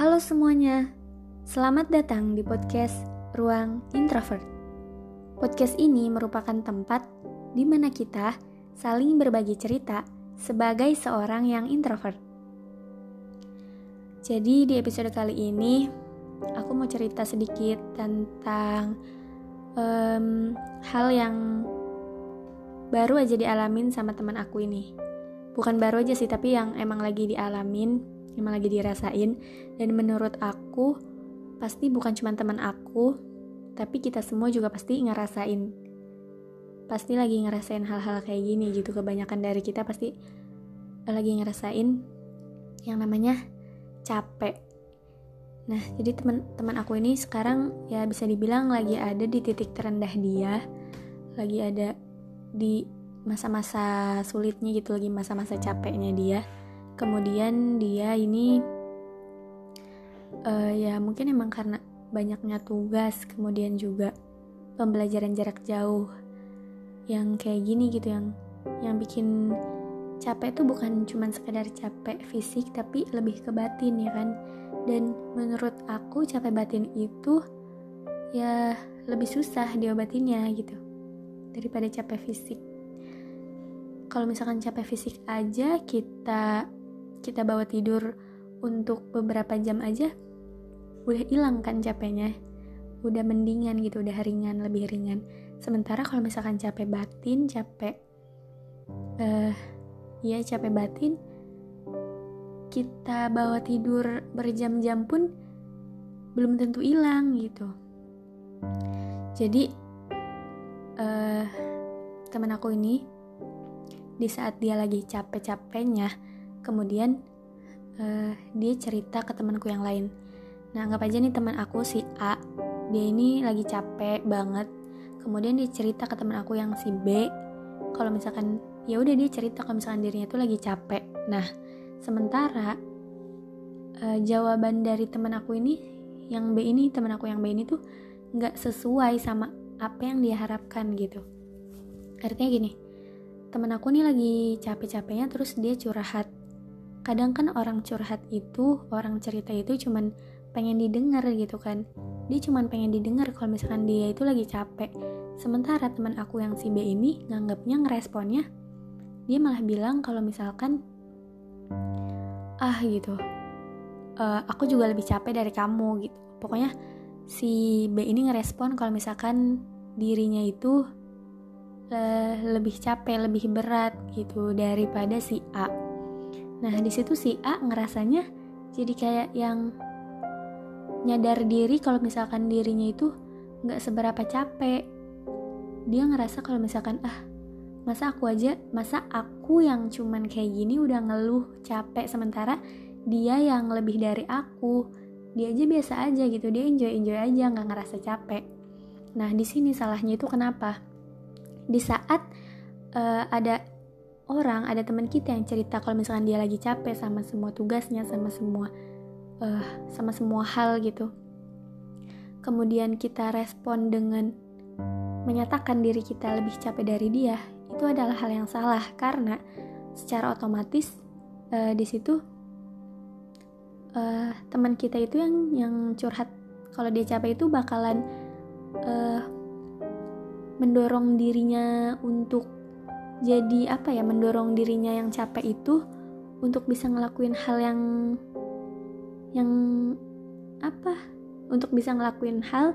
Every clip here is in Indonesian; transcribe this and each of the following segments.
Halo semuanya, selamat datang di podcast Ruang Introvert. Podcast ini merupakan tempat di mana kita saling berbagi cerita sebagai seorang yang introvert. Jadi, di episode kali ini aku mau cerita sedikit tentang um, hal yang baru aja dialamin sama teman aku ini. Bukan baru aja sih, tapi yang emang lagi dialamin emang lagi dirasain. Dan menurut aku pasti bukan cuma teman aku tapi kita semua juga pasti ngerasain. Pasti lagi ngerasain hal-hal kayak gini gitu kebanyakan dari kita pasti lagi ngerasain yang namanya capek. Nah jadi teman-teman aku ini sekarang ya bisa dibilang lagi ada di titik terendah dia lagi ada di masa-masa sulitnya gitu lagi masa-masa capeknya dia. Kemudian dia ini uh, ya mungkin emang karena banyaknya tugas kemudian juga pembelajaran jarak jauh yang kayak gini gitu yang yang bikin capek tuh bukan cuma sekedar capek fisik tapi lebih ke batin ya kan? Dan menurut aku capek batin itu ya lebih susah diobatinnya gitu daripada capek fisik. Kalau misalkan capek fisik aja kita kita bawa tidur untuk beberapa jam aja udah hilang kan capeknya. Udah mendingan gitu udah ringan lebih ringan. Sementara kalau misalkan capek batin capek uh, ya capek batin kita bawa tidur berjam-jam pun belum tentu hilang gitu. Jadi uh, teman aku ini di saat dia lagi capek-capeknya kemudian uh, dia cerita ke temanku yang lain. Nah anggap aja nih teman aku si A dia ini lagi capek banget. Kemudian dia cerita ke teman aku yang si B kalau misalkan ya udah dia cerita kalau misalkan dirinya tuh lagi capek. Nah sementara uh, jawaban dari teman aku ini yang B ini teman aku yang B ini tuh nggak sesuai sama apa yang dia harapkan gitu. Artinya gini teman aku nih lagi capek-capeknya terus dia curhat. Kadang kan orang curhat itu orang cerita itu cuman pengen didengar gitu kan. Dia cuman pengen didengar kalau misalkan dia itu lagi capek. Sementara teman aku yang si B ini nganggapnya ngeresponnya dia malah bilang kalau misalkan ah gitu uh, aku juga lebih capek dari kamu gitu. Pokoknya si B ini ngerespon kalau misalkan dirinya itu uh, lebih capek lebih berat gitu daripada si A Nah di situ si A ngerasanya jadi kayak yang nyadar diri kalau misalkan dirinya itu nggak seberapa capek. Dia ngerasa kalau misalkan ah masa aku aja masa aku yang cuman kayak gini udah ngeluh capek sementara dia yang lebih dari aku dia aja biasa aja gitu dia enjoy enjoy aja nggak ngerasa capek. Nah di sini salahnya itu kenapa? Di saat uh, ada orang ada teman kita yang cerita kalau misalkan dia lagi capek sama semua tugasnya sama semua uh, sama semua hal gitu kemudian kita respon dengan menyatakan diri kita lebih capek dari dia itu adalah hal yang salah. Karena secara otomatis uh, di situ uh, teman kita itu yang yang curhat kalau dia capek itu bakalan uh, mendorong dirinya untuk jadi apa ya mendorong dirinya yang capek itu untuk bisa ngelakuin hal yang yang apa untuk bisa ngelakuin hal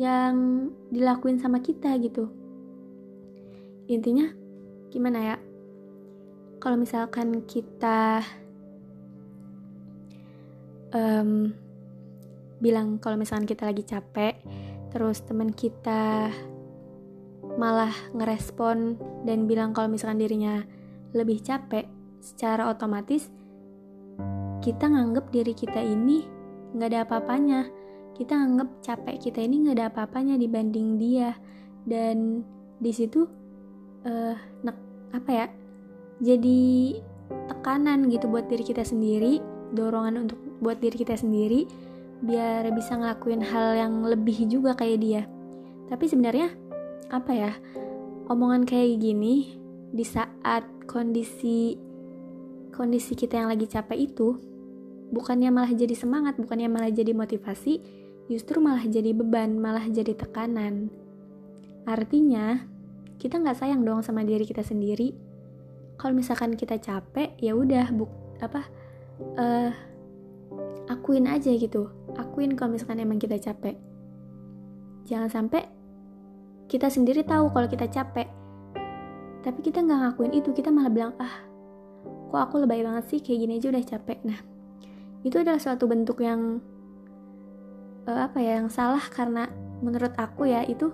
yang dilakuin sama kita gitu. Intinya gimana ya? Kalau misalkan kita um, bilang kalau misalkan kita lagi capek terus teman kita malah ngerespon dan bilang kalau misalkan dirinya lebih capek, secara otomatis kita nganggep diri kita ini nggak ada apa-apanya. Kita nganggep capek kita ini nggak ada apa-apanya dibanding dia dan di situ uh, nek, apa ya jadi tekanan gitu buat diri kita sendiri dorongan untuk buat diri kita sendiri biar bisa ngelakuin hal yang lebih juga kayak dia. Tapi sebenarnya apa ya omongan kayak gini di saat kondisi kondisi kita yang lagi capek itu bukannya malah jadi semangat bukannya malah jadi motivasi justru malah jadi beban malah jadi tekanan. Artinya kita nggak sayang dong sama diri kita sendiri. Kalau misalkan kita capek ya udah buk apa uh, akuin aja gitu. Akuin kalau misalkan emang kita capek. Jangan sampai kita sendiri tahu kalau kita capek. Tapi kita nggak ngakuin itu kita malah bilang ah kok aku lebay banget sih? Kayak gini aja udah capek. Nah itu adalah suatu bentuk yang uh, apa ya yang salah karena menurut aku ya itu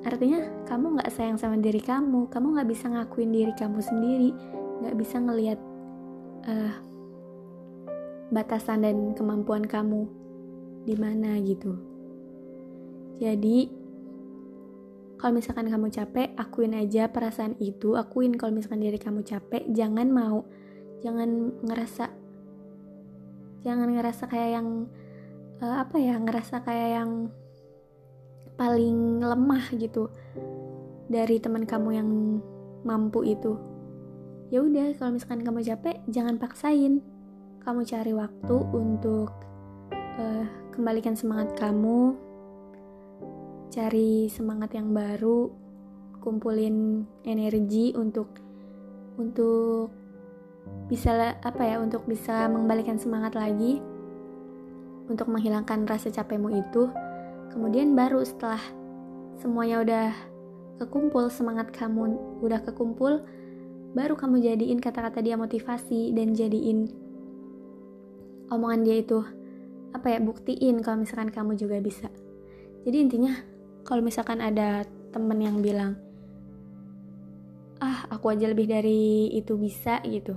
artinya kamu nggak sayang sama diri kamu. Kamu nggak bisa ngakuin diri kamu sendiri nggak bisa ngelihat uh, batasan dan kemampuan kamu di mana gitu. Jadi kalau misalkan kamu capek akuin aja perasaan itu akuin kalau misalkan diri kamu capek jangan mau jangan ngerasa jangan ngerasa kayak yang uh, apa ya ngerasa kayak yang paling lemah gitu dari teman kamu yang mampu itu. Ya udah kalau misalkan kamu capek jangan paksain kamu cari waktu untuk uh, kembalikan semangat kamu. Cari semangat yang baru, kumpulin energi untuk untuk bisa apa ya, untuk bisa mengembalikan semangat lagi. Untuk menghilangkan rasa capekmu itu. Kemudian baru setelah semuanya udah kekumpul, semangat kamu udah kekumpul, baru kamu jadiin kata-kata dia motivasi dan jadiin omongan dia itu apa ya buktiin kalau misalkan kamu juga bisa. Jadi intinya kalau misalkan ada temen yang bilang ah aku aja lebih dari itu bisa gitu.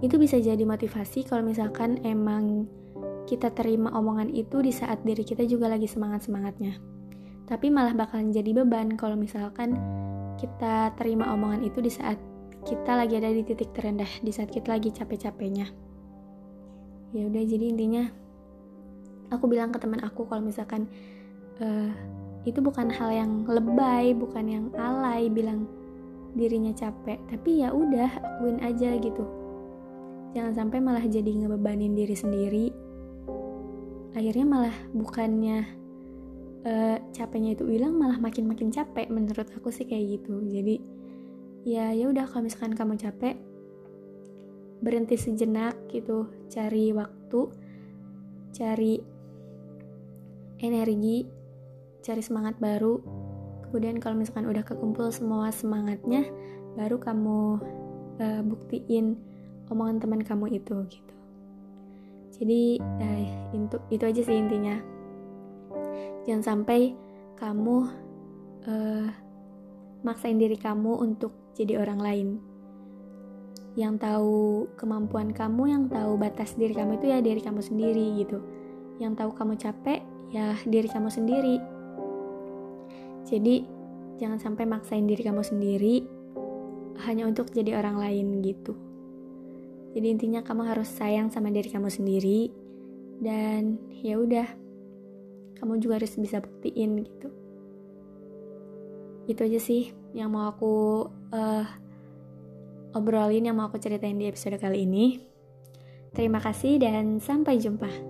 Itu bisa jadi motivasi kalau misalkan emang kita terima omongan itu di saat diri kita juga lagi semangat-semangatnya. Tapi malah bakalan jadi beban kalau misalkan kita terima omongan itu di saat kita lagi ada di titik terendah di saat kita lagi capek-capeknya ya udah jadi intinya aku bilang ke teman aku kalau misalkan uh, itu bukan hal yang lebay bukan yang alay bilang dirinya capek tapi ya udah akuin aja gitu. Jangan sampai malah jadi ngebebanin diri sendiri. Akhirnya malah bukannya uh, capeknya itu hilang malah makin makin capek menurut aku sih kayak gitu. Jadi ya ya udah kalau misalkan kamu capek berhenti sejenak gitu cari waktu cari energi cari semangat baru. Kemudian kalau misalkan udah kekumpul semua semangatnya baru kamu uh, buktiin omongan teman kamu itu gitu. Jadi uh, itu itu aja sih intinya. Jangan sampai kamu uh, maksain diri kamu untuk jadi orang lain yang tahu kemampuan kamu yang tahu batas diri kamu itu ya diri kamu sendiri gitu yang tahu kamu capek ya diri kamu sendiri jadi jangan sampai maksain diri kamu sendiri hanya untuk jadi orang lain gitu. Jadi intinya kamu harus sayang sama diri kamu sendiri dan ya udah kamu juga harus bisa buktiin gitu. Itu aja sih yang mau aku uh, obrolin yang mau aku ceritain di episode kali ini. Terima kasih dan sampai jumpa.